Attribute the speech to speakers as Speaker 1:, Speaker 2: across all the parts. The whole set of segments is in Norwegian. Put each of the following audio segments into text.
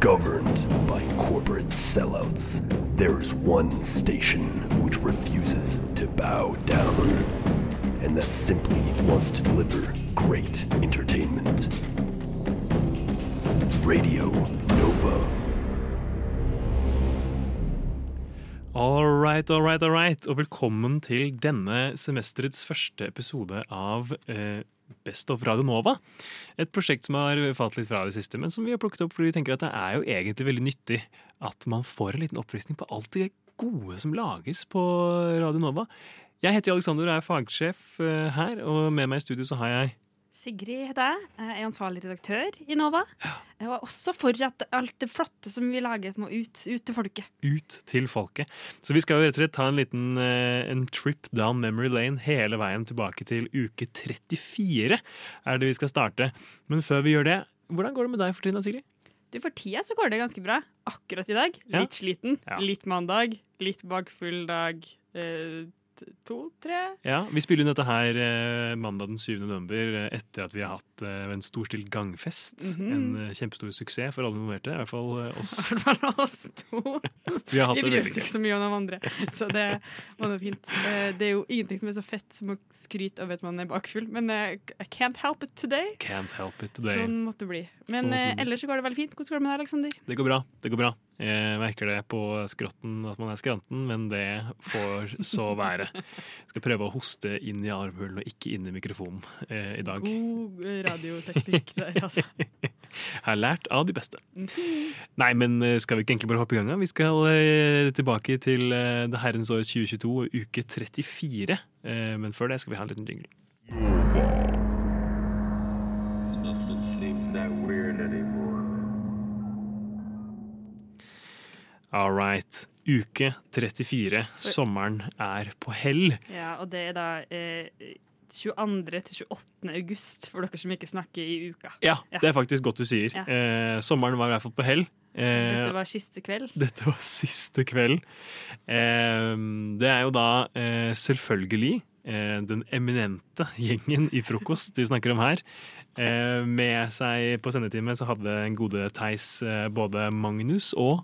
Speaker 1: governed by corporate sellouts, there's one station which refuses to bow down, and that simply wants to deliver great entertainment. Radio Nova.
Speaker 2: All right, all right, all right. Og velkommen til denne semesterets første episode av eh, Best of Radio Nova. Et prosjekt som har falt litt fra det siste, men som vi har plukket opp fordi vi tenker at det er jo egentlig veldig nyttig at man får en liten oppfriskning på alt det gode som lages på Radio Nova. Jeg heter Alexander og er fagsjef eh, her, og med meg i studio så har jeg
Speaker 3: Sigrid heter jeg. Jeg er ansvarlig redaktør i Nova. Jeg var også for at alt det flotte som vi lager, må ut, ut til folket.
Speaker 2: ut til folket. Så vi skal jo rett og slett ta en liten eh, en trip down memory lane hele veien tilbake til uke 34 er det vi skal starte. Men før vi gjør det, hvordan går det med deg for tiden, Sigrid?
Speaker 3: Du, For tida så går det ganske bra. Akkurat i dag.
Speaker 2: Ja.
Speaker 3: Litt sliten.
Speaker 2: Ja.
Speaker 3: Litt mandag. Litt bakfull dag. Eh, to, tre.
Speaker 2: Ja, Vi spiller inn dette her eh, mandag den 7. november eh, etter at vi har hatt eh, en storstilt gangfest.
Speaker 3: Mhm.
Speaker 2: En eh, kjempestor suksess for alle involverte, i hvert fall oss.
Speaker 3: I hvert fall oss to.
Speaker 2: Vi har hatt
Speaker 3: Vi bryr oss ikke så mye om de andre, så det var noe fint. Det er jo ingenting som er så fett som å skryte over at man er bakfull, men I can't help it today.
Speaker 2: Can't help it today.
Speaker 3: Sånn måtte det bli. Men
Speaker 2: Sånn måtte det bli.
Speaker 3: ellers så går det veldig fint. Hvordan går det med deg, Aleksander?
Speaker 2: Det går bra. det går bra. Jeg merker det på skrotten at man er skranten, men det får så være. Jeg Skal prøve å hoste inn i armhulen og ikke inn i mikrofonen eh, i dag.
Speaker 3: God eh, radioteknikk der, altså.
Speaker 2: Har lært av de beste. Nei, men eh, skal vi ikke egentlig bare hoppe i gang? da? Vi skal eh, tilbake til eh, det herrens år 2022, uke 34. Eh, men før det skal vi ha en liten jingle.
Speaker 4: Nothing seems that weird anymore.
Speaker 2: All right. Uke 34. Sommeren er på hell.
Speaker 3: Ja, og det er da eh, 22. til 28. august, for dere som ikke snakker i uka.
Speaker 2: Ja,
Speaker 3: Ja.
Speaker 2: det er faktisk godt du sier.
Speaker 3: Ja.
Speaker 2: Eh, sommeren var i hvert fall på hell. Eh,
Speaker 3: Dette var siste kveld.
Speaker 2: Dette var siste kveld. Eh, det er jo da eh, selvfølgelig den eminente gjengen i frokost vi snakker om her. Med seg på sendetime så hadde en gode Theis både Magnus og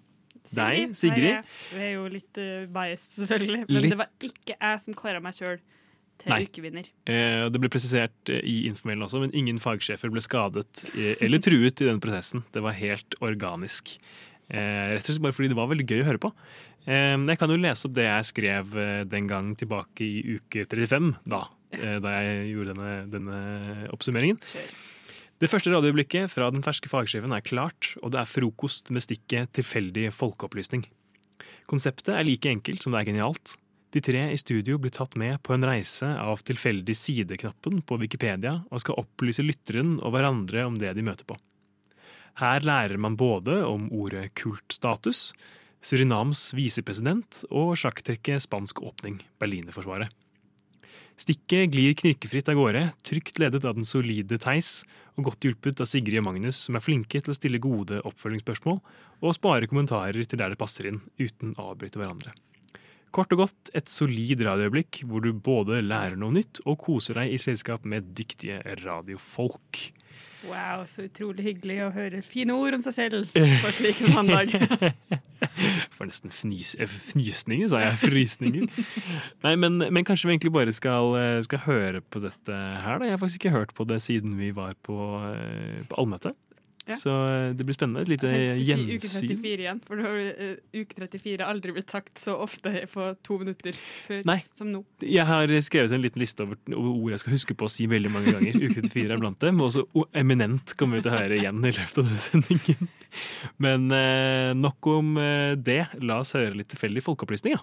Speaker 2: deg, Sigrid.
Speaker 3: Vi er jo litt uh, biased, selvfølgelig. Men
Speaker 2: Litt.
Speaker 3: det var ikke jeg som kåra meg sjøl til
Speaker 2: Nei.
Speaker 3: ukevinner.
Speaker 2: Eh, det ble presisert eh, i informellen også, men ingen fagsjefer ble skadet eh, eller truet i den prosessen. Det var helt organisk. Eh, rett og slett bare fordi det var veldig gøy å høre på. Eh, jeg kan jo lese opp det jeg skrev eh, den gang tilbake i uke 35, da, eh, da jeg gjorde denne, denne oppsummeringen.
Speaker 3: Kjør.
Speaker 2: Det første radioøyeblikket fra den ferske fagsjefen er klart, og det er frokost med stikket tilfeldig folkeopplysning. Konseptet er like enkelt som det er genialt. De tre i studio blir tatt med på en reise av tilfeldig sideknappen på Wikipedia og skal opplyse lytteren og hverandre om det de møter på. Her lærer man både om ordet kultstatus, Surinams visepresident og sjakktrekket spansk åpning, Berlinerforsvaret. Stikket glir knirkefritt av gårde, trygt ledet av den solide Theis, og godt hjulpet av Sigrid og Magnus, som er flinke til å stille gode oppfølgingsspørsmål og spare kommentarer til der det passer inn, uten å avbryte hverandre. Kort og godt et solid radioøyeblikk hvor du både lærer noe nytt og koser deg i selskap med dyktige radiofolk.
Speaker 3: Wow, så utrolig hyggelig å høre fine ord om seg selv på slik en mandag.
Speaker 2: For nesten fnys, eh, fnysninger, sa jeg. Frysninger. Nei, men, men kanskje vi egentlig bare skal, eh, skal høre på dette her, da. Jeg har faktisk ikke hørt på det siden vi var på, eh, på allmøte.
Speaker 3: Ja.
Speaker 2: Så eh, det blir spennende. Et lite
Speaker 3: vi si uke 34 igjen, for nå har uh, uke 34 aldri blitt takt så ofte på to minutter før
Speaker 2: Nei.
Speaker 3: som nå.
Speaker 2: Jeg har skrevet en liten liste over, ord jeg skal huske på å si veldig mange ganger. Uke 34 er blant dem. Og også o- eminent kommer vi til å høre igjen i løpet av denne sendingen. Men eh, nok om eh, det. La oss høre litt tilfeldig folkeopplysning, ja.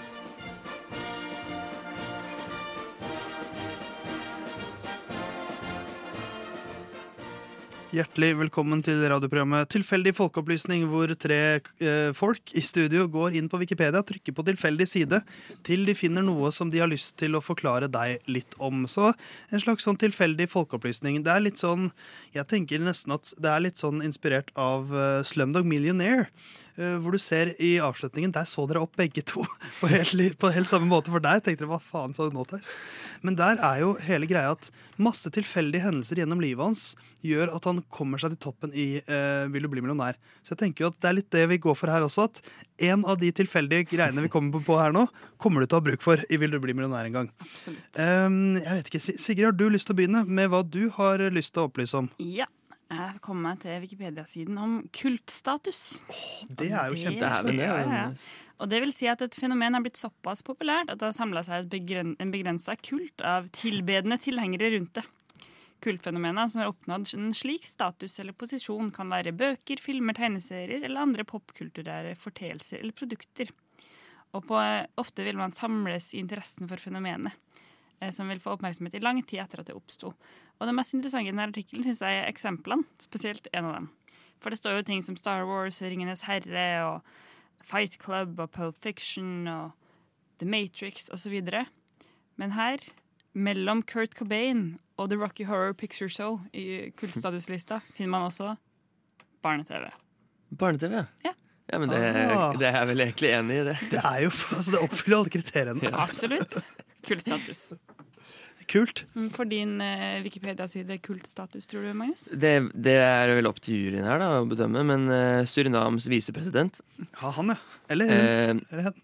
Speaker 5: Hjertelig velkommen til radioprogrammet Tilfeldig folkeopplysning, hvor tre eh, folk i studio går inn på Wikipedia, trykker på tilfeldig side, til de finner noe som de har lyst til å forklare deg litt om. Så en slags sånn tilfeldig folkeopplysning. Det er litt sånn Jeg tenker nesten at det er litt sånn inspirert av eh, Slumdog Millionaire. Eh, hvor du ser i avslutningen Der så dere opp begge to på helt, på helt samme måte. For der tenkte dere hva faen sa du nå, Theis? Men der er jo hele greia at masse tilfeldige hendelser gjennom livet hans gjør at han kommer seg til toppen i eh, Vil du bli millionær. Så jeg tenker jo at det er litt det vi går for her også. At en av de tilfeldige greiene vi kommer på her nå, kommer du til å ha bruk for i Vil du bli millionær en gang.
Speaker 3: Absolutt.
Speaker 5: Um, jeg vet ikke, Sigrid, har du lyst til å begynne med hva du har lyst til å opplyse om?
Speaker 3: Ja. Jeg kom meg til Wikipedia-siden om kultstatus.
Speaker 5: Det er jo
Speaker 6: er
Speaker 3: Ja, ja. Og det vil si at et fenomen har blitt såpass populært at det har samla seg begren en begrensa kult av tilbedende tilhengere rundt det. Kultfenomener som har oppnådd en slik status eller posisjon, kan være bøker, filmer, tegneserier eller andre popkulturære forteelser eller produkter. Og på, ofte vil man samles i interessen for fenomenet, eh, som vil få oppmerksomhet i lang tid etter at det oppsto. Og det mest interessante i denne artikkelen syns jeg er eksemplene, spesielt en av dem. For det står jo ting som Star Wars, Ringenes herre og Fight Club og Pulp Fiction og The Matrix osv. Men her, mellom Kurt Cobain og The Rocky Horror Picture Show i kultstatuslista, finner man også barne-TV.
Speaker 6: Barne-TV, ja.
Speaker 3: Ja.
Speaker 6: Ja, men det,
Speaker 5: Ah.
Speaker 6: det er jeg vel egentlig enig i, det.
Speaker 5: Det er jo, altså det oppfyller alle kriteriene.
Speaker 3: Absolutt. Kultstatus.
Speaker 5: Kult.
Speaker 3: Mm, For din eh, Wikipedia-side kultstatus, tror du, Magnus?
Speaker 6: det. Det er vel opp til juryen her da, å bedømme, men eh, Surinams visepresident
Speaker 5: Ja, han, ja. Eller
Speaker 6: eh,
Speaker 5: Eller hen.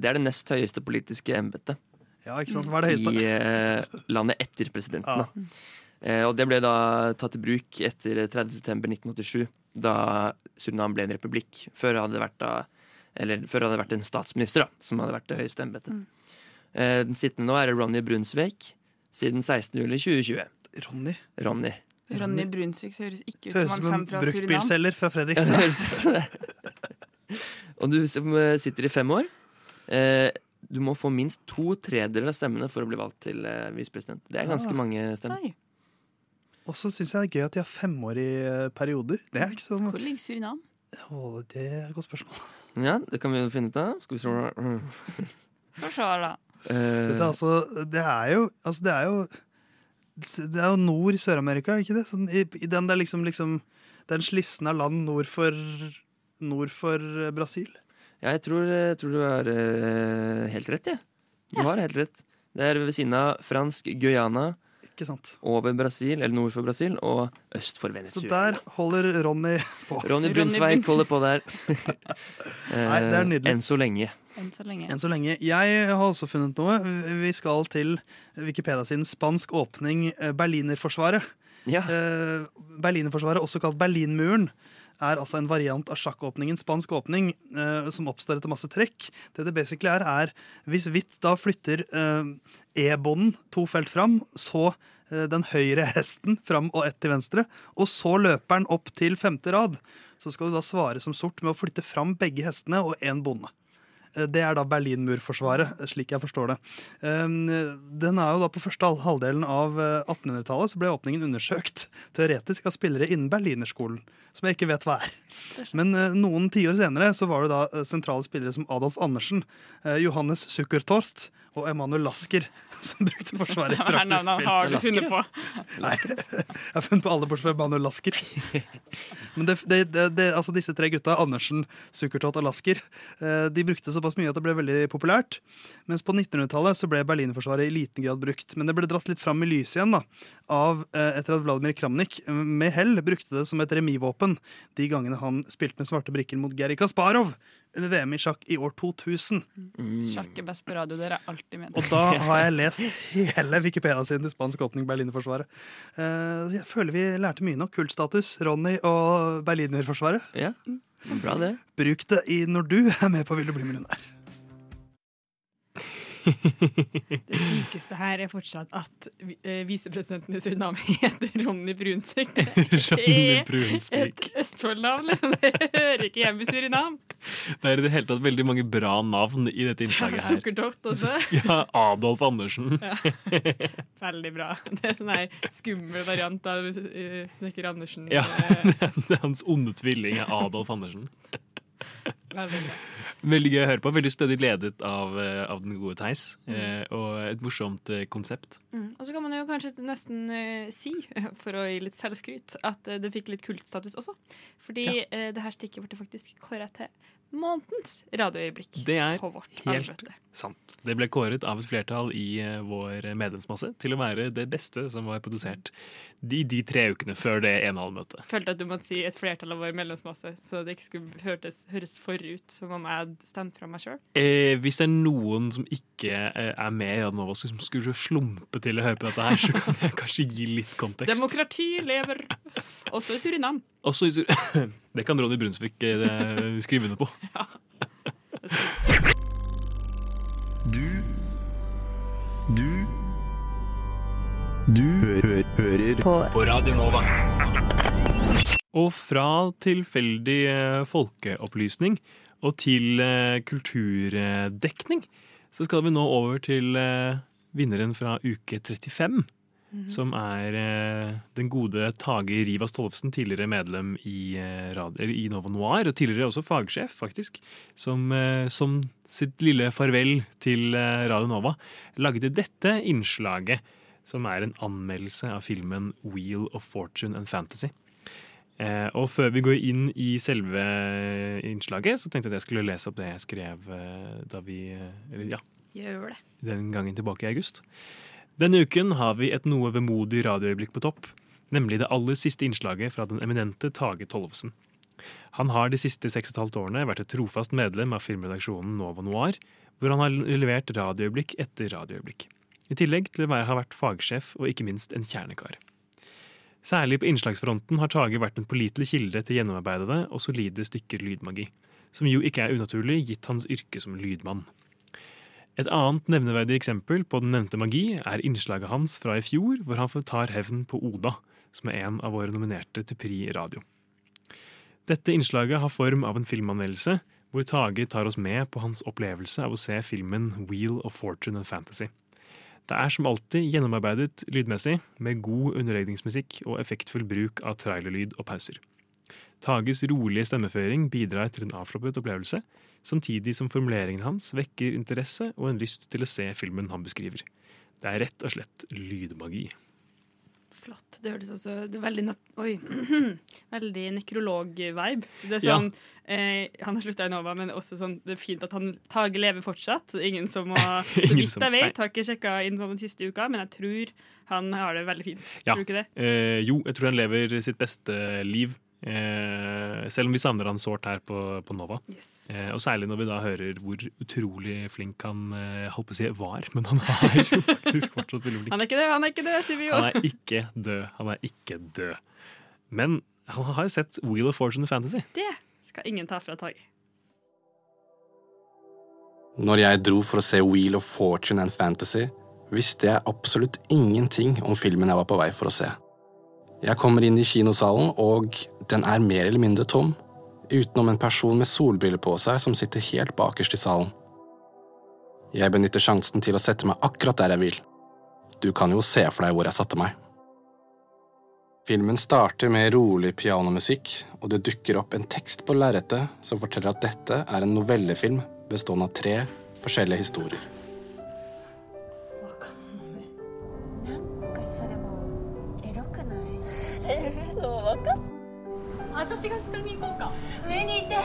Speaker 6: Det er det nest høyeste politiske embetet
Speaker 5: Ja, ikke sant. Hva er det høyeste?
Speaker 6: i eh, landet etter presidenten.
Speaker 5: Ja.
Speaker 6: Da. Eh, og det ble da tatt i bruk etter 30.9.1987, da Surinam ble en republikk. Før hadde det vært, da, eller, før hadde det vært en statsminister da, som hadde vært det høyeste embetet. Eh, den sittende nå er Ronny Brunsvik siden 16.07.2020.
Speaker 5: Ronny.
Speaker 6: Ronny.
Speaker 3: Ronny Brunsvik så høres ikke ut
Speaker 5: Høres
Speaker 3: som han
Speaker 5: ut som en
Speaker 3: kommer fra Surinam.
Speaker 5: bruktbilselger fra
Speaker 6: Ja,
Speaker 5: Fredrikstad.
Speaker 6: det høres ut som. Og du som eh, sitter i fem år. Eh, du må få minst to tredjedeler av stemmene for å bli valgt til visepresident. Det er ganske
Speaker 5: Ah.
Speaker 6: mange stemmer.
Speaker 3: Nei.
Speaker 5: Og så syns jeg det er gøy at de har femårige perioder. Det er ikke så
Speaker 3: hvor ligger Surinam?
Speaker 5: Å, Det er et godt spørsmål.
Speaker 6: Ja, det kan vi jo finne ut av. Skal vi se.
Speaker 3: Skal vi se, da.
Speaker 5: Dette
Speaker 6: Eh,
Speaker 5: altså, det er jo Altså, det er jo Det er jo nord i Sør-Amerika, ikke det? Sånn, i, I den der liksom, liksom Den slissen av land nord for, nord for eh, Brasil.
Speaker 6: Ja, jeg tror, jeg tror du har uh, helt rett, jeg. Du har helt rett. Det er ved siden av fransk Guyana,
Speaker 5: Ikke sant?
Speaker 6: over Brasil, eller nord for Brasil, og øst for Venezuela.
Speaker 5: Så der holder Ronny på.
Speaker 6: Ronny Brunsveik holder på der.
Speaker 5: Nei, det er
Speaker 6: Eh,
Speaker 5: nydelig.
Speaker 6: Enn så lenge.
Speaker 3: Enn så lenge.
Speaker 5: Enn så lenge. Jeg har også funnet noe. Vi skal til Wikipedia sin Spansk åpning eh, Berlinerforsvaret.
Speaker 6: Ja.
Speaker 5: Eh, Berlinerforsvaret, også kalt Berlinmuren, er altså en variant av sjakkåpningen, spansk åpning, eh, som oppstår etter masse trekk. Det det basically er, er hvis hvitt da flytter eh, E-bånden to felt fram, så den høyre hesten fram og ett til venstre, og så løper den opp til femte rad. Så skal du da svare som sort med å flytte fram begge hestene og én bonde. Eh, Det er da Berlinmurforsvaret, slik jeg forstår det. Um, Den er jo da På første halvdelen av eh, 1800-tallet så ble åpningen undersøkt teoretisk av spillere innen Berlinerskolen, som jeg ikke vet hva er. Men eh, noen tiår senere så var det da eh, sentrale spillere som Adolf Andersen, eh, Johannes Sukkertort og Emanuel Lasker som brukte Forsvaret i
Speaker 3: er
Speaker 5: praktisk spill.
Speaker 3: har du
Speaker 6: Lasker,
Speaker 3: funnet på?
Speaker 5: Nei, jeg har funnet på alle bortsett fra Emanuel Lasker. Men det, det, det, det, altså disse tre gutta, Andersen, Sukkertott og Lasker, eh, de brukte såpass mye at det ble veldig populært. Mens på 1900-tallet så ble Berlinforsvaret i liten grad brukt. Men det ble dratt litt fram i lyset igjen da, av eh, etter at Vladimir Kramnik eh, med hell brukte det som et remisvåpen de gangene han spilte med svarte brikker mot Geri Kasparov under VM i sjakk i år 2000.
Speaker 3: Sjakk er best på radio, dere er alltid med.
Speaker 5: Og da har jeg lest hele Wikipedia-siden til spansk åpning Berlinerforsvaret. Eh, så jeg føler vi lærte mye nok. Kultstatus, Ronny og Berlinerforsvaret.
Speaker 6: Ja, så bra det.
Speaker 5: Bruk det i når du er med på Vil du bli millionær.
Speaker 7: Det sykeste her er fortsatt at eh, visepresidenten i Surinam heter Ronny Brunsvik.
Speaker 2: Ronny Brunsvik.
Speaker 7: et Østfold-navn, liksom. Det hører ikke hjemme i Surinam.
Speaker 2: Det er i det hele tatt veldig mange bra navn i dette innslaget her.
Speaker 3: Sukkertoft også.
Speaker 2: Ja, Adolf Andersen.
Speaker 3: Ja. Veldig bra. Det er sånn her skummel variant av eh, Snekker Andersen.
Speaker 2: Ja,
Speaker 3: Eh,
Speaker 2: det er Hans onde tvilling Adolf Andersen.
Speaker 3: Veldig
Speaker 2: gøy å høre på. Veldig stødig ledet av, eh, av den gode Theis.
Speaker 3: Mm.
Speaker 2: Eh, og et morsomt eh, konsept.
Speaker 3: Mm. Og så kan man jo kanskje nesten eh, si, for å gi litt selvskryt, at eh, det fikk litt kultstatus også. Fordi eh, det her stikket ble faktisk kåra til månedens radioøyeblikk
Speaker 2: Det er
Speaker 3: på vårt
Speaker 2: helt
Speaker 3: allmøte.
Speaker 2: sant. Det ble kåret av et flertall i eh, vår medlemsmasse til å være det beste som var produsert de, de tre ukene før det ene allmøtet.
Speaker 3: Følte at du måtte si et flertall av vår medlemsmasse, så det ikke skulle hørtes, høres for ut som om jeg hadde stemt fra meg sjøl.
Speaker 2: Eh, hvis det er noen som ikke eh, er med i Radnova som skulle slumpe til å høre på dette her, så kan jeg kanskje gi litt kontekst.
Speaker 3: Demokrati lever også i Surinam.
Speaker 2: Også i Sur- det kan Ronny Brunsvik eh, skrive under på. Ja.
Speaker 1: Du Du Du hø hører på.
Speaker 2: På Radio Nova. Og fra tilfeldig eh, folkeopplysning og til eh, kulturdekning, så skal vi nå over til vinneren fra uke 35. Som er eh, den gode Tage Rivas Tollefsen, tidligere medlem i, eh, rad- eller i Nova Noir, og tidligere også fagsjef, faktisk. Som, eh, som sitt lille farvel til eh, Radio Nova lagde dette innslaget, som er en anmeldelse av filmen Wheel of Fortune and Fantasy. Eh, og før vi går inn i selve innslaget, så tenkte jeg at jeg skulle lese opp det jeg skrev eh, da vi eh, Eller ja,
Speaker 3: Gjør det.
Speaker 2: den gangen tilbake i august. Denne uken har vi et noe vemodig radioøyeblikk på topp, nemlig det aller siste innslaget fra den eminente Tage Tollefsen. Han har de siste seks og et halvt årene vært et trofast medlem av filmredaksjonen Nova Noir, hvor han har levert radioøyeblikk etter radioøyeblikk. I tillegg til å ha vært fagsjef og ikke minst en kjernekar. Særlig på innslagsfronten har Tage vært en pålitelig kilde til gjennomarbeidede og solide stykker lydmagi, som jo ikke er unaturlig gitt hans yrke som lydmann. Et annet nevneverdig eksempel på den nevnte magi er innslaget hans fra i fjor, hvor han tar hevn på Oda, som er en av våre nominerte til Pri Radio. Dette innslaget har form av en filmanmeldelse, hvor Tage tar oss med på hans opplevelse av å se filmen Wheel of Fortune and Fantasy. Det er som alltid gjennomarbeidet lydmessig, med god underlegningsmusikk og effektfull bruk av trailerlyd og pauser. Tages rolige stemmeføring bidrar til en avslappet opplevelse, samtidig som formuleringen hans vekker interesse og en lyst til å se filmen han beskriver. Det er rett og slett lydmagi.
Speaker 3: Flott. Det høres også det er veldig, oi, veldig nekrolog-vibe. Det er
Speaker 2: Ja.
Speaker 3: sånn, eh, Han har slutta i Nova, men også sånn, det er fint at han Tage lever fortsatt. Ingen som må, Så vidt jeg vet, har ikke sjekka inn på den siste uka, men jeg tror han har det veldig fint.
Speaker 2: Ja.
Speaker 3: Tror du ikke det?
Speaker 2: Eh, jo, jeg tror han lever sitt beste liv. Eh, selv om vi savner han sårt her på, på Nova.
Speaker 3: Yes.
Speaker 2: Eh, og særlig når vi da hører hvor utrolig flink han eh, holdt på å si var, men han er jo faktisk fortsatt veldig flink.
Speaker 3: Han er ikke død, han er ikke død, sier vi jo.
Speaker 2: Han er ikke død. Han er ikke død. Men han har jo sett Wheel of Fortune Fantasy.
Speaker 3: Det skal ingen ta fra Tage.
Speaker 8: Når jeg dro for å se Wheel of Fortune and Fantasy, visste jeg absolutt ingenting om filmen jeg var på vei for å se. Jeg kommer inn i kinosalen, og den er mer eller mindre tom, utenom en person med solbriller på seg som sitter helt bakerst i salen. Jeg benytter sjansen til å sette meg akkurat der jeg vil. Du kan jo se for deg hvor jeg satte meg. Filmen starter med rolig pianomusikk, og det dukker opp en tekst på lerretet som forteller at dette er en novellefilm bestående av tre forskjellige historier.
Speaker 9: 私が下に行こうか上にいて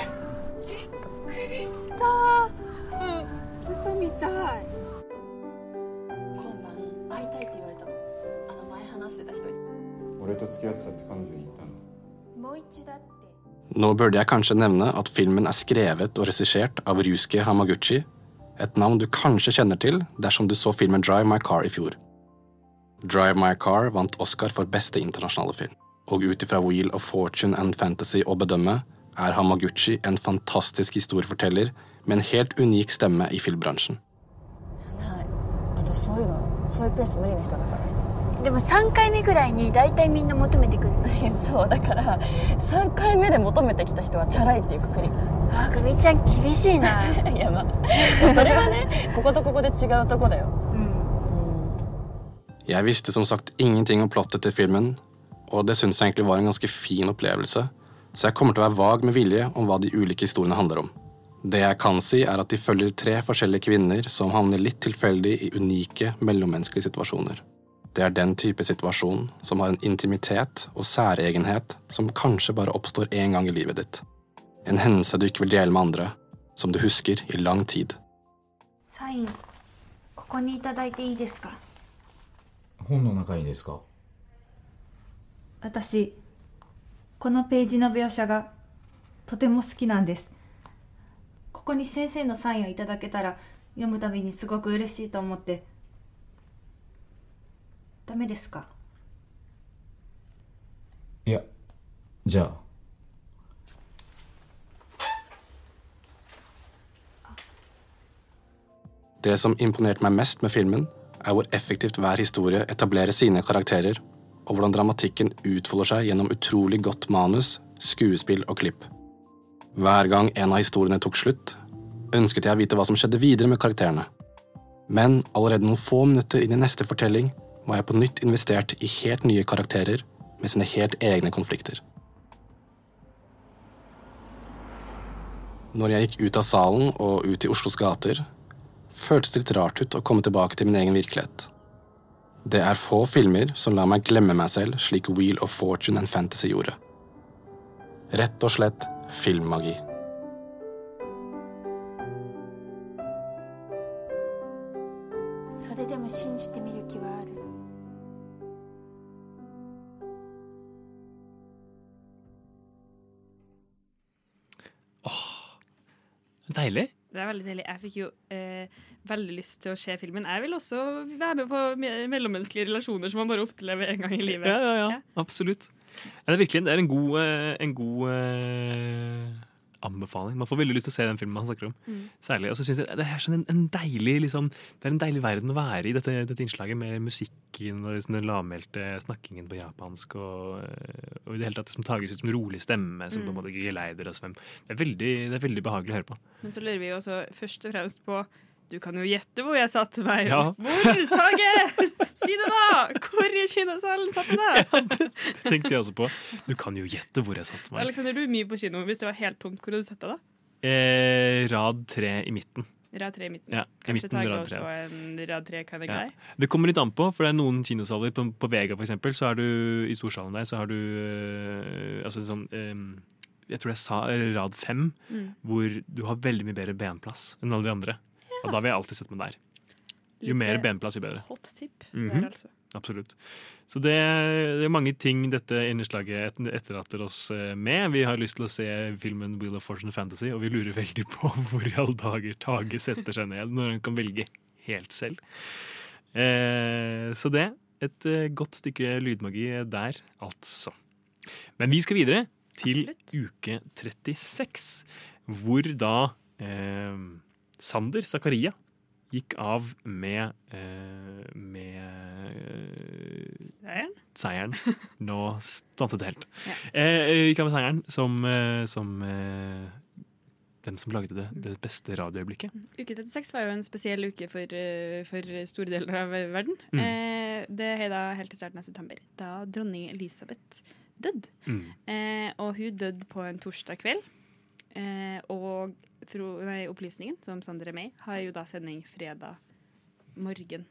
Speaker 9: びっくりしたうん嘘みたい今晩会いたいって言われたのあの前話してた人に
Speaker 10: 俺と付き合ってたって彼女に言ったの
Speaker 9: もう一度だって
Speaker 8: Nå burde jeg kanskje nevne at filmen er skrevet og regissert av Ryusuke Hamaguchi, et navn du kanskje kjenner til dersom du så filmen Drive My Car i fjor. Drive My Car vant Oscar for beste internasjonale film, og ut ifra Wheel of Fortune and Fantasy å bedømme er Hamaguchi en fantastisk historieforteller med en helt unik stemme i filmbransjen.
Speaker 9: はい私そういうのそういうペース無理な人だからでも3回目ぐらいに大体みんな求めてくるそうだから3回目で求めてきた人はチャラいっていうくくり あグミちゃん厳しいな
Speaker 11: いやまあそれはねこことここで違うとこだよ
Speaker 8: Jeg visste som sagt ingenting om plottet til filmen, og det syns jeg egentlig var en ganske fin opplevelse, så jeg kommer til å være vag med vilje om hva de ulike historiene handler om. Det jeg kan si, er at de følger tre forskjellige kvinner som havner litt tilfeldig i unike mellommenneskelige situasjoner. Det er den type situasjon som har en intimitet og særegenhet som kanskje bare oppstår én gang i livet ditt. En hendelse du ikke vil dele med andre, som du husker i lang tid.
Speaker 9: サインここにいただいていいですか
Speaker 12: 本の中にですか
Speaker 13: 私このページの描写がとても好きなんですここに先生のサインをいただけたら読むたびにすごく嬉しいと思ってダメですか
Speaker 12: いやじゃあ
Speaker 8: Det som imponerte meg mest med filmen, er hvor effektivt hver historie etablerer sine karakterer, og hvordan dramatikken utfolder seg gjennom utrolig godt manus, skuespill og klipp. Hver gang en av historiene tok slutt, ønsket jeg å vite hva som skjedde videre med karakterene. Men allerede noen få minutter inn i neste fortelling var jeg på nytt investert i helt nye karakterer med sine helt egne konflikter. Når jeg gikk ut av salen og ut i Oslos gater, føltes det litt rart ut å komme tilbake til min egen virkelighet. Det er få filmer som lar meg glemme meg selv slik Wheel of Fortune and Fantasy gjorde. Rett og slett filmmagi.
Speaker 9: Åh,
Speaker 2: deilig.
Speaker 3: Det er veldig deilig. Jeg fikk jo eh, veldig lyst til å se filmen. Jeg vil også være med på me mellommenneskelige relasjoner som man bare opplever en gang i livet.
Speaker 2: Ja, ja, ja. Absolutt. Ja, det er virkelig det er en god, eh, en god eh, anbefaling. Man får veldig lyst til å se den filmen han snakker om.
Speaker 3: Mm.
Speaker 2: Særlig. Og så synes jeg Det er sånn en, en deilig liksom, Det er en deilig verden å være i, dette, dette innslaget, med musikken og liksom den lavmælte snakkingen på japansk. Og, og i det hele tatt som tages ut som rolig stemme som på en
Speaker 3: Mm.
Speaker 2: måte geleider oss frem. Det er, veldig, det er veldig behagelig å høre på.
Speaker 3: Men så lurer vi jo også først og fremst på Du kan jo gjette hvor jeg satte meg.
Speaker 2: Ja.
Speaker 3: Hvor, Tage? Si det, da! Hvor i kinosalen satt du deg?
Speaker 2: Det tenkte jeg også på. Du kan jo gjette hvor jeg satte meg.
Speaker 3: Alexander, du er mye på kino. Hvis det var helt tomt, hvor hadde du satt deg da?
Speaker 2: Eh, rad tre i midten.
Speaker 3: Rad tre i midten.
Speaker 2: Ja, i
Speaker 3: Kanskje
Speaker 2: midten,
Speaker 3: Tage
Speaker 2: rad
Speaker 3: også en rad tre kind of
Speaker 2: Ja.
Speaker 3: guy?
Speaker 2: Det kommer litt an på, for det er noen kinosaler på, på Vega for eksempel, så er du i storsalen der, så har du øh, altså sånn øh, Jeg tror jeg sa øh, rad fem,
Speaker 3: Mm.
Speaker 2: hvor du har veldig mye bedre benplass enn alle de andre. Og da vil jeg alltid sette meg der. Jo mer benplass, jo bedre.
Speaker 3: Hot tip
Speaker 2: Mm
Speaker 3: -hmm. altså.
Speaker 2: Absolutt. Så det, det er mange ting dette innslaget et- etterlater oss eh, med. Vi har lyst til å se filmen Wheel of Fortune Fantasy, og vi lurer veldig på hvor i alle dager Tage setter seg ned når han kan velge helt selv. Eh, så det. Et eh, godt stykke lydmagi der, altså. Men vi skal videre til uke 36, hvor da eh, Sander Zakaria gikk av med, eh, med
Speaker 3: Seieren?
Speaker 2: Seieren. Nå stanset det helt.
Speaker 3: Ja.
Speaker 2: Eh, gikk av med seieren som, eh, som eh, den som lagde det, det beste radioøyeblikket.
Speaker 3: Uke 36 var jo en spesiell uke for, eh, for store deler av verden.
Speaker 2: Mm.
Speaker 3: Eh, det er da helt til starten av september, da dronning Elisabeth døde.
Speaker 2: Mm.
Speaker 3: Eh, og hun døde på en torsdag kveld. Eh, og fro, nei, Opplysningen, som Sander er med i, har jo da sending fredag morgen.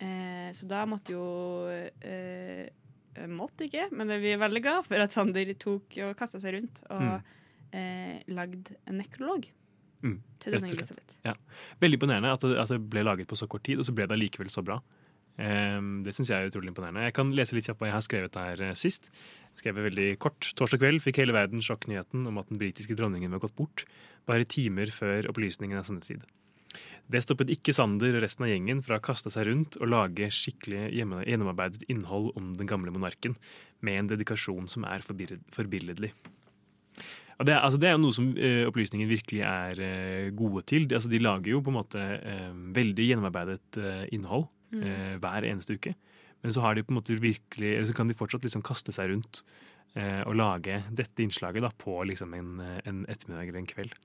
Speaker 3: Eh, så da måtte jo eh, Måtte ikke, men vi er veldig glad for at Sander tok og kasta seg rundt og eh, lagd en nekrolog
Speaker 2: Mm,
Speaker 3: til
Speaker 2: denne
Speaker 3: dronning. Elisabeth.
Speaker 2: Ja. Veldig imponerende at det, at det ble laget på så kort tid, og så ble det allikevel så bra. Ehm, det syns jeg er utrolig imponerende. Jeg kan lese litt kjapt hva jeg har skrevet her eh, sist. Jeg skrev veldig kort. Torsdag kveld fikk hele verden sjokknyheten om at den britiske dronningen var gått bort, bare timer før opplysningen av sendetid. Det stoppet ikke Sander og resten av gjengen fra å kaste seg rundt og lage skikkelig gjennomarbeidet innhold om den gamle monarken, med en dedikasjon som er forbilledlig. Det, er- altså det er jo noe som eh, opplysningen virkelig er eh, gode til. De, altså de lager jo på en måte eh, veldig gjennomarbeidet eh, innhold
Speaker 3: Mm.
Speaker 2: eh, hver eneste uke. Men så har de på en måte virkelig, eller så kan de fortsatt liksom kaste seg rundt eh, og lage dette innslaget da, på liksom en, en ettermiddag eller en kveld.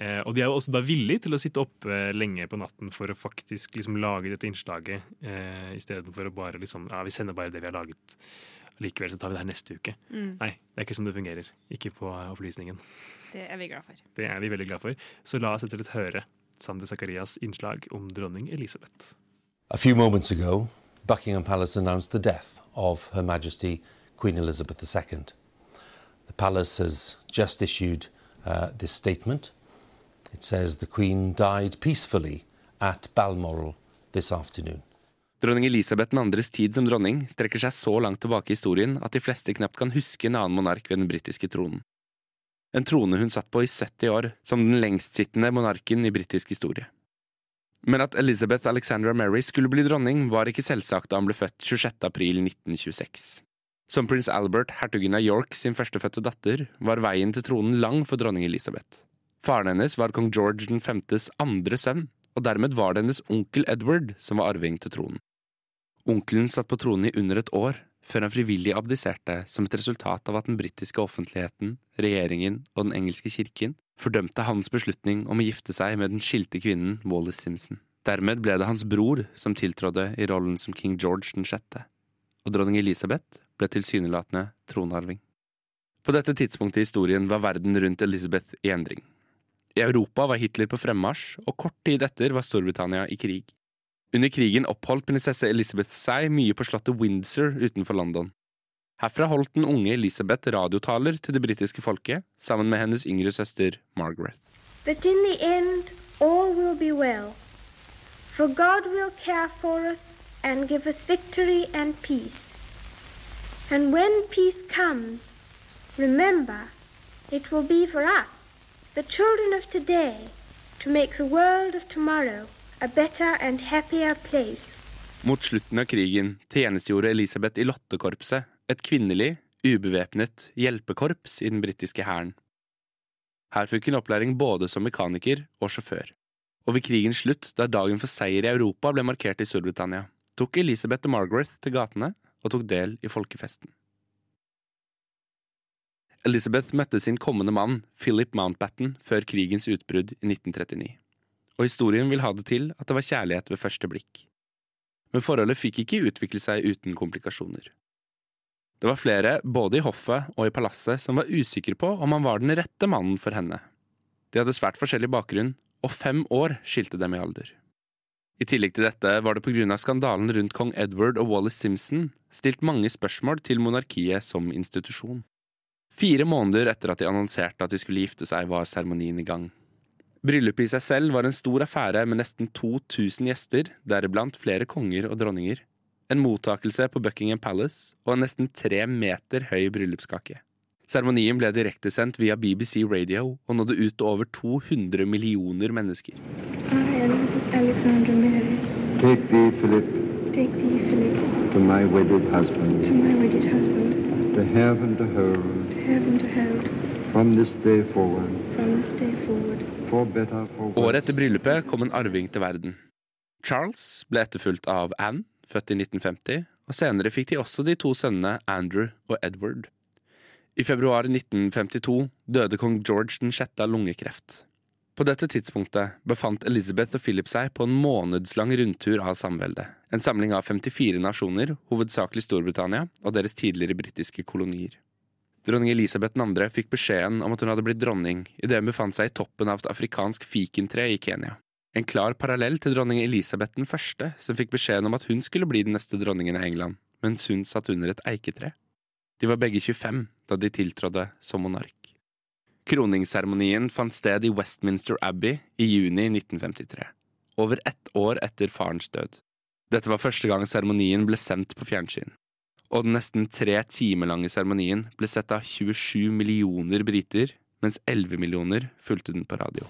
Speaker 2: Eh, og de er jo også da villige til å sitte oppe lenge på natten for å faktisk liksom lage dette innslaget, eh, istedenfor å bare liksom Ja, vi sender bare det vi har laget. Likevel så tar vi det her neste uke.
Speaker 3: Mm.
Speaker 2: Nei, det er ikke sånn det fungerer. Ikke på opplysningen.
Speaker 3: Det er vi glad for.
Speaker 2: Det er vi veldig glad for. Så la oss rett og slett høre Sander Zakarias innslag om dronning Elisabeth.
Speaker 14: A few moments ago, Buckingham Palace announced the death of Her Majesty Queen Elizabeth II. The palace has just issued uh, this statement. It says the Queen died peacefully at Balmoral this afternoon.
Speaker 15: Dronning Elisabeth 2.s tid som dronning strekker seg så langt tilbake i historien at de fleste knapt kan huske en annen monark ved den britiske tronen. En trone hun satt på i 70 år, som den lengstsittende monarken i britisk historie. Men at Elizabeth Alexandra Mary skulle bli dronning, var ikke selvsagt da han ble født 26. april 1926. Som prins Albert, hertugen av York sin førstefødte datter, var veien til tronen lang for dronning Elisabeth. Faren hennes var kong George 5.s andre sønn, og dermed var det hennes onkel Edward som var arving til tronen. Onkelen satt på tronen i under et år, før han frivillig abdiserte som et resultat av at den britiske offentligheten, regjeringen og den engelske kirken fordømte hans beslutning om å gifte seg med den skilte kvinnen Wallis Simpson. Dermed ble det hans bror som tiltrådde i rollen som king George 6., og dronning Elisabeth ble tilsynelatende tronarving. På dette tidspunktet i historien var verden rundt Elizabeth i endring. I Europa var Hitler på fremmarsj, og kort tid etter var Storbritannia i krig. Under krigen oppholdt prinsesse Elizabeth seg mye på slottet Windsor utenfor London. Herfra holdt den unge Elisabeth radiotaler til det britiske folket, sammen med hennes yngre søster Margaret.
Speaker 16: But in the end, all will be well. For God will care for us and give us victory and peace. And when peace comes, remember, it will be for us, the children of today, to make the world of tomorrow a better and happier place.
Speaker 15: Mot slutten av krigen tjenestegjorde Elisabeth i lottekorpset, et kvinnelig, ubevæpnet hjelpekorps i den britiske hæren. Her fikk hun opplæring både som mekaniker og sjåfør. Og ved krigens slutt, da dagen for seier i Europa ble markert i Storbritannia, tok Elisabeth og Margaret til gatene og tok del i folkefesten. Elizabeth møtte sin kommende mann, Philip Mountbatten, før krigens utbrudd i 1939. Og historien vil ha det til at det var kjærlighet ved første blikk. Men forholdet fikk ikke utvikle seg uten komplikasjoner. Det var flere, både i hoffet og i palasset, som var usikre på om han var den rette mannen for henne. De hadde svært forskjellig bakgrunn, og fem år skilte dem i alder. I tillegg til dette var det på grunn av skandalen rundt kong Edward og Wallis Simpson stilt mange spørsmål til monarkiet som institusjon. Fire måneder etter at de annonserte at de skulle gifte seg, var seremonien i gang. Bryllupet i seg selv var en stor affære med nesten 2000 gjester, deriblant flere konger og dronninger. En mottakelse på Buckingham Palace og en nesten tre meter høy bryllupskake. Seremonien ble direktesendt via BBC Radio og nådde ut til over 200 millioner mennesker.
Speaker 16: I, Elizabeth Alexandra Mary,
Speaker 10: Take thee, Philip,
Speaker 16: take thee, Philip,
Speaker 10: to my wedded husband,
Speaker 16: to my wedded husband,
Speaker 10: to have and to hold,
Speaker 16: to have and to hold,
Speaker 10: from this day forward,
Speaker 16: from this day forward.
Speaker 10: for better, for worse.
Speaker 15: Året etter bryllupet kom en arving til verden. Charles ble etterfulgt av Anne, født i 1950, og senere fikk de også de to sønnene Andrew og Edward. I februar 1952 døde kong George 6. av lungekreft. På dette tidspunktet befant Elizabeth og Philip seg på en månedslang rundtur av samveldet. En samling av 54 nasjoner, hovedsakelig Storbritannia og deres tidligere britiske kolonier. Dronning Elisabeth 2. fikk beskjeden om at hun hadde blitt dronning idet hun befant seg i toppen av et afrikansk fikentre i Kenya. En klar parallell til dronning Elisabeth 1., som fikk beskjeden om at hun skulle bli den neste dronningen av England, mens hun satt under et eiketre. De var begge 25 da de tiltrådte som monark. Kroningsseremonien fant sted i Westminster Abbey i juni 1953, over ett år etter farens død. Dette var første gang seremonien ble sendt på fjernsyn, og den nesten tre timer lange seremonien ble sett av 27 millioner briter, mens 11 millioner fulgte den på radio.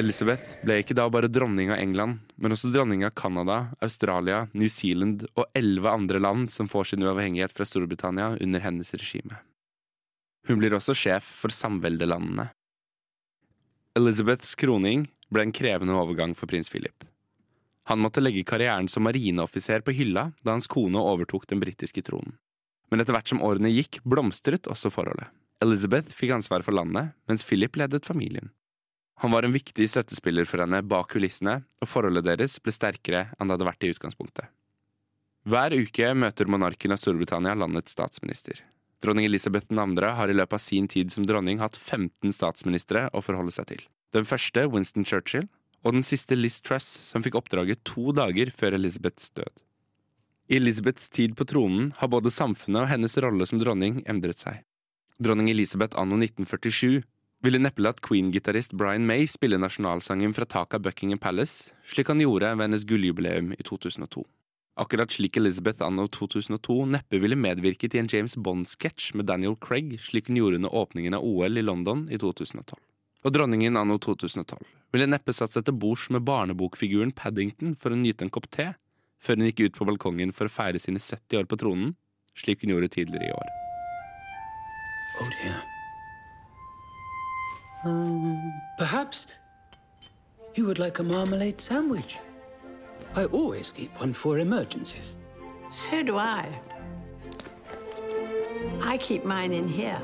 Speaker 15: Elizabeth ble ikke da bare dronning av England, men også dronning av Canada, Australia, New Zealand og elleve andre land som får sin uavhengighet fra Storbritannia under hennes regime. Hun blir også sjef for samveldelandene. Elizabeths kroning ble en krevende overgang for prins Philip. Han måtte legge karrieren som marineoffiser på hylla da hans kone overtok den britiske tronen. Men etter hvert som årene gikk, blomstret også forholdet. Elizabeth fikk ansvar for landet, mens Philip ledet familien. Han var en viktig støttespiller for henne bak kulissene, og forholdet deres ble sterkere enn det hadde vært i utgangspunktet. Hver uke møter monarken av Storbritannia landets statsminister. Dronning Elisabeth 2. har i løpet av sin tid som dronning hatt 15 statsministre å forholde seg til. Den første Winston Churchill, og den siste Liz Truss, som fikk oppdraget to dager før Elizabeths død. I Elizabeths tid på tronen har både samfunnet og hennes rolle som dronning endret seg. Dronning Elisabeth anno 1947 ville neppe latt Queen-gitarist Brian May spille nasjonalsangen fra taket av Buckingham Palace, slik han gjorde ved hennes gulljubileum i 2002. Akkurat slik Elizabeth anno 2002 neppe ville medvirket i en James Bond-sketsj med Daniel Craig, slik hun gjorde under åpningen av OL i London i 2012. Og dronningen anno 2012 ville neppe satt seg til bords med barnebokfiguren Paddington for å nyte en kopp te, før hun gikk ut på balkongen for å feire sine 70 år på tronen, slik hun gjorde tidligere i år.
Speaker 17: Oh dear. Um, perhaps you would like a marmalade sandwich. I always keep one for emergencies.
Speaker 18: So do I. I keep mine in here.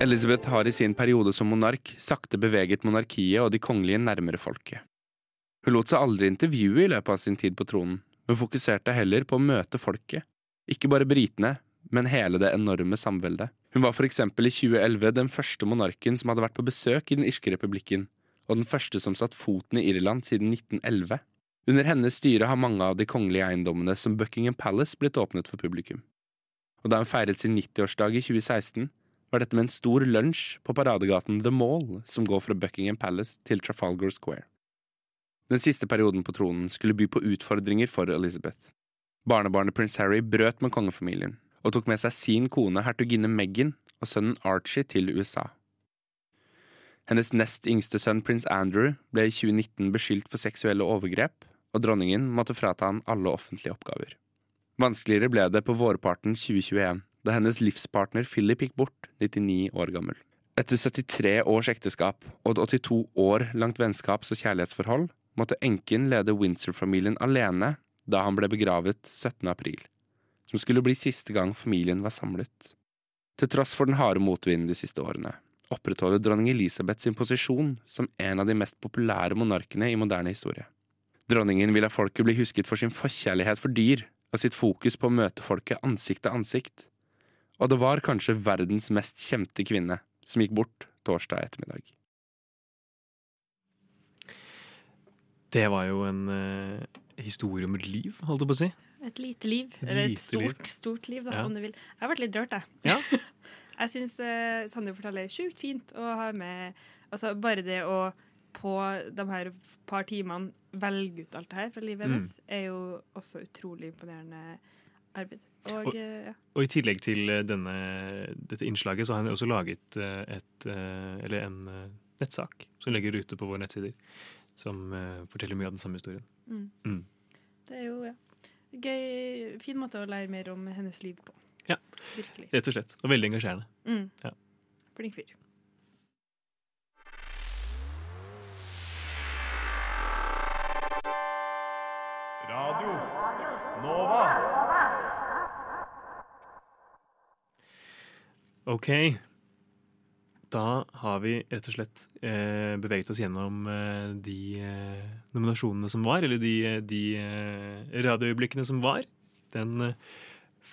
Speaker 15: Elizabeth har i sin periode som monark sakte beveget monarkiet og de kongelige nærmere folket. Hun lot seg aldri intervjue i løpet av sin tid på tronen, men fokuserte heller på å møte folket, ikke bare britene, men hele det enorme samveldet. Hun var for eksempel i 2011 den første monarken som hadde vært på besøk i den irske republikken, og den første som satt foten i Irland siden 1911. Under hennes styre har mange av de kongelige eiendommene som Buckingham Palace blitt åpnet for publikum. Og da hun feiret sin 90-årsdag i 2016, var dette med en stor lunsj på paradegaten The Mall, som går fra Buckingham Palace til Trafalgar Square. Den siste perioden på tronen skulle by på utfordringer for Elizabeth. Barnebarnet prins Harry brøt med kongefamilien, og tok med seg sin kone hertuginne Meghan og sønnen Archie til USA. Hennes nest yngste sønn prins Andrew ble i 2019 beskyldt for seksuelle overgrep, og dronningen måtte frata han alle offentlige oppgaver. Vanskeligere ble det på vårparten 2021, da hennes livspartner Philip gikk bort, 99 år gammel. Etter 73 års ekteskap og et 82 år langt vennskaps- og kjærlighetsforhold måtte enken lede Windsor-familien alene da han ble begravet 17. april, som skulle bli siste gang familien var samlet. Til tross for den harde motvinden de siste årene opprettholder dronning Elisabeth sin posisjon som en av de mest populære monarkene i moderne historie. Dronningen vil at folket blir husket for sin forkjærlighet for dyr og sitt fokus på å møte folket ansikt til ansikt. Og det var kanskje verdens mest kjente kvinne som gikk bort torsdag ettermiddag.
Speaker 2: Det var jo en uh, historie om et liv, holdt jeg på å si.
Speaker 3: Et lite liv.
Speaker 2: Et
Speaker 3: Eller et stort,
Speaker 2: liv.
Speaker 3: stort liv, da,
Speaker 2: Ja.
Speaker 3: om du vil. Jeg har vært litt rørt, jeg.
Speaker 2: Ja.
Speaker 3: jeg syns uh, Sander forteller sjukt fint å ha med Altså bare det å på de her par timene velge ut alt det her fra livet
Speaker 2: Mm.
Speaker 3: hennes, er jo også utrolig imponerende arbeid. Og,
Speaker 2: Og-
Speaker 3: eh, ja.
Speaker 2: Og i tillegg til eh, denne, dette innslaget, så har han også laget eh, et, eh, eller en eh, nettsak som legger ute på våre nettsider, som eh, forteller mye av den samme historien.
Speaker 3: Mm.
Speaker 2: Mm.
Speaker 3: Det er jo ja. Gøy. Fin måte å lære mer om hennes liv på.
Speaker 2: Ja.
Speaker 3: Virkelig.
Speaker 2: Rett og slett. Og veldig engasjerende.
Speaker 3: Mm.
Speaker 2: Ja.
Speaker 3: Flink fyr.
Speaker 19: Radio Nova.
Speaker 2: OK. Da har vi rett og slett eh, beveget oss gjennom eh, de eh, nominasjonene som var, eller de, eh, de eh, radioøyeblikkene som var. Den, eh,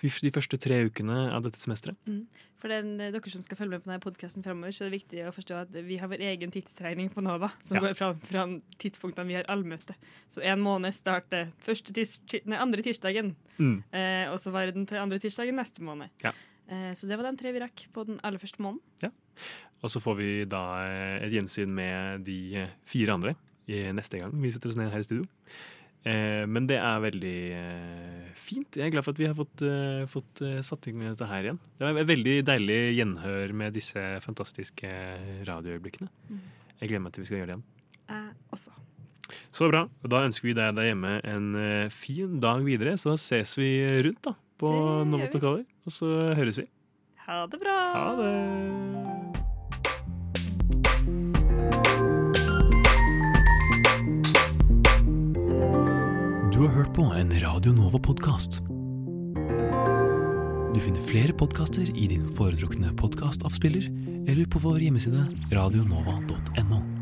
Speaker 2: de første tre ukene av dette semesteret.
Speaker 3: Mm. For den, dere som skal følge med på denne podkasten fremover, så er det viktig å forstå at vi har vår egen tidstrening på Nova, som
Speaker 2: Ja.
Speaker 3: går fra, fra tidspunktene vi har allmøte. Så en måned starter tis, nei, andre tirsdagen,
Speaker 2: Mm.
Speaker 3: eh, og så varer den til andre tirsdagen neste måned.
Speaker 2: Ja.
Speaker 3: Eh, så det var de tre vi rakk på den aller første måneden.
Speaker 2: Ja. Og så får vi da eh, et gjensyn med de eh, fire andre i neste gang vi setter oss ned her i studio. Eh, Men det er veldig eh, fint. Jeg er glad for at vi har fått, eh, fått eh, satt i gang dette her igjen. Det var et veldig deilig gjenhør med disse fantastiske radioøyeblikkene.
Speaker 3: Mm.
Speaker 2: Jeg gleder meg til vi skal gjøre det igjen.
Speaker 3: Jeg også.
Speaker 2: Så bra. Da ønsker vi deg der hjemme en eh, fin dag videre. Så ses vi rundt da på No What Og så høres vi.
Speaker 3: Ha det bra.
Speaker 2: Ha det. Du har hørt på en Radio Nova-podkast. Du finner flere podkaster i din foretrukne podkastavspiller eller på vår hjemmeside radionova.no.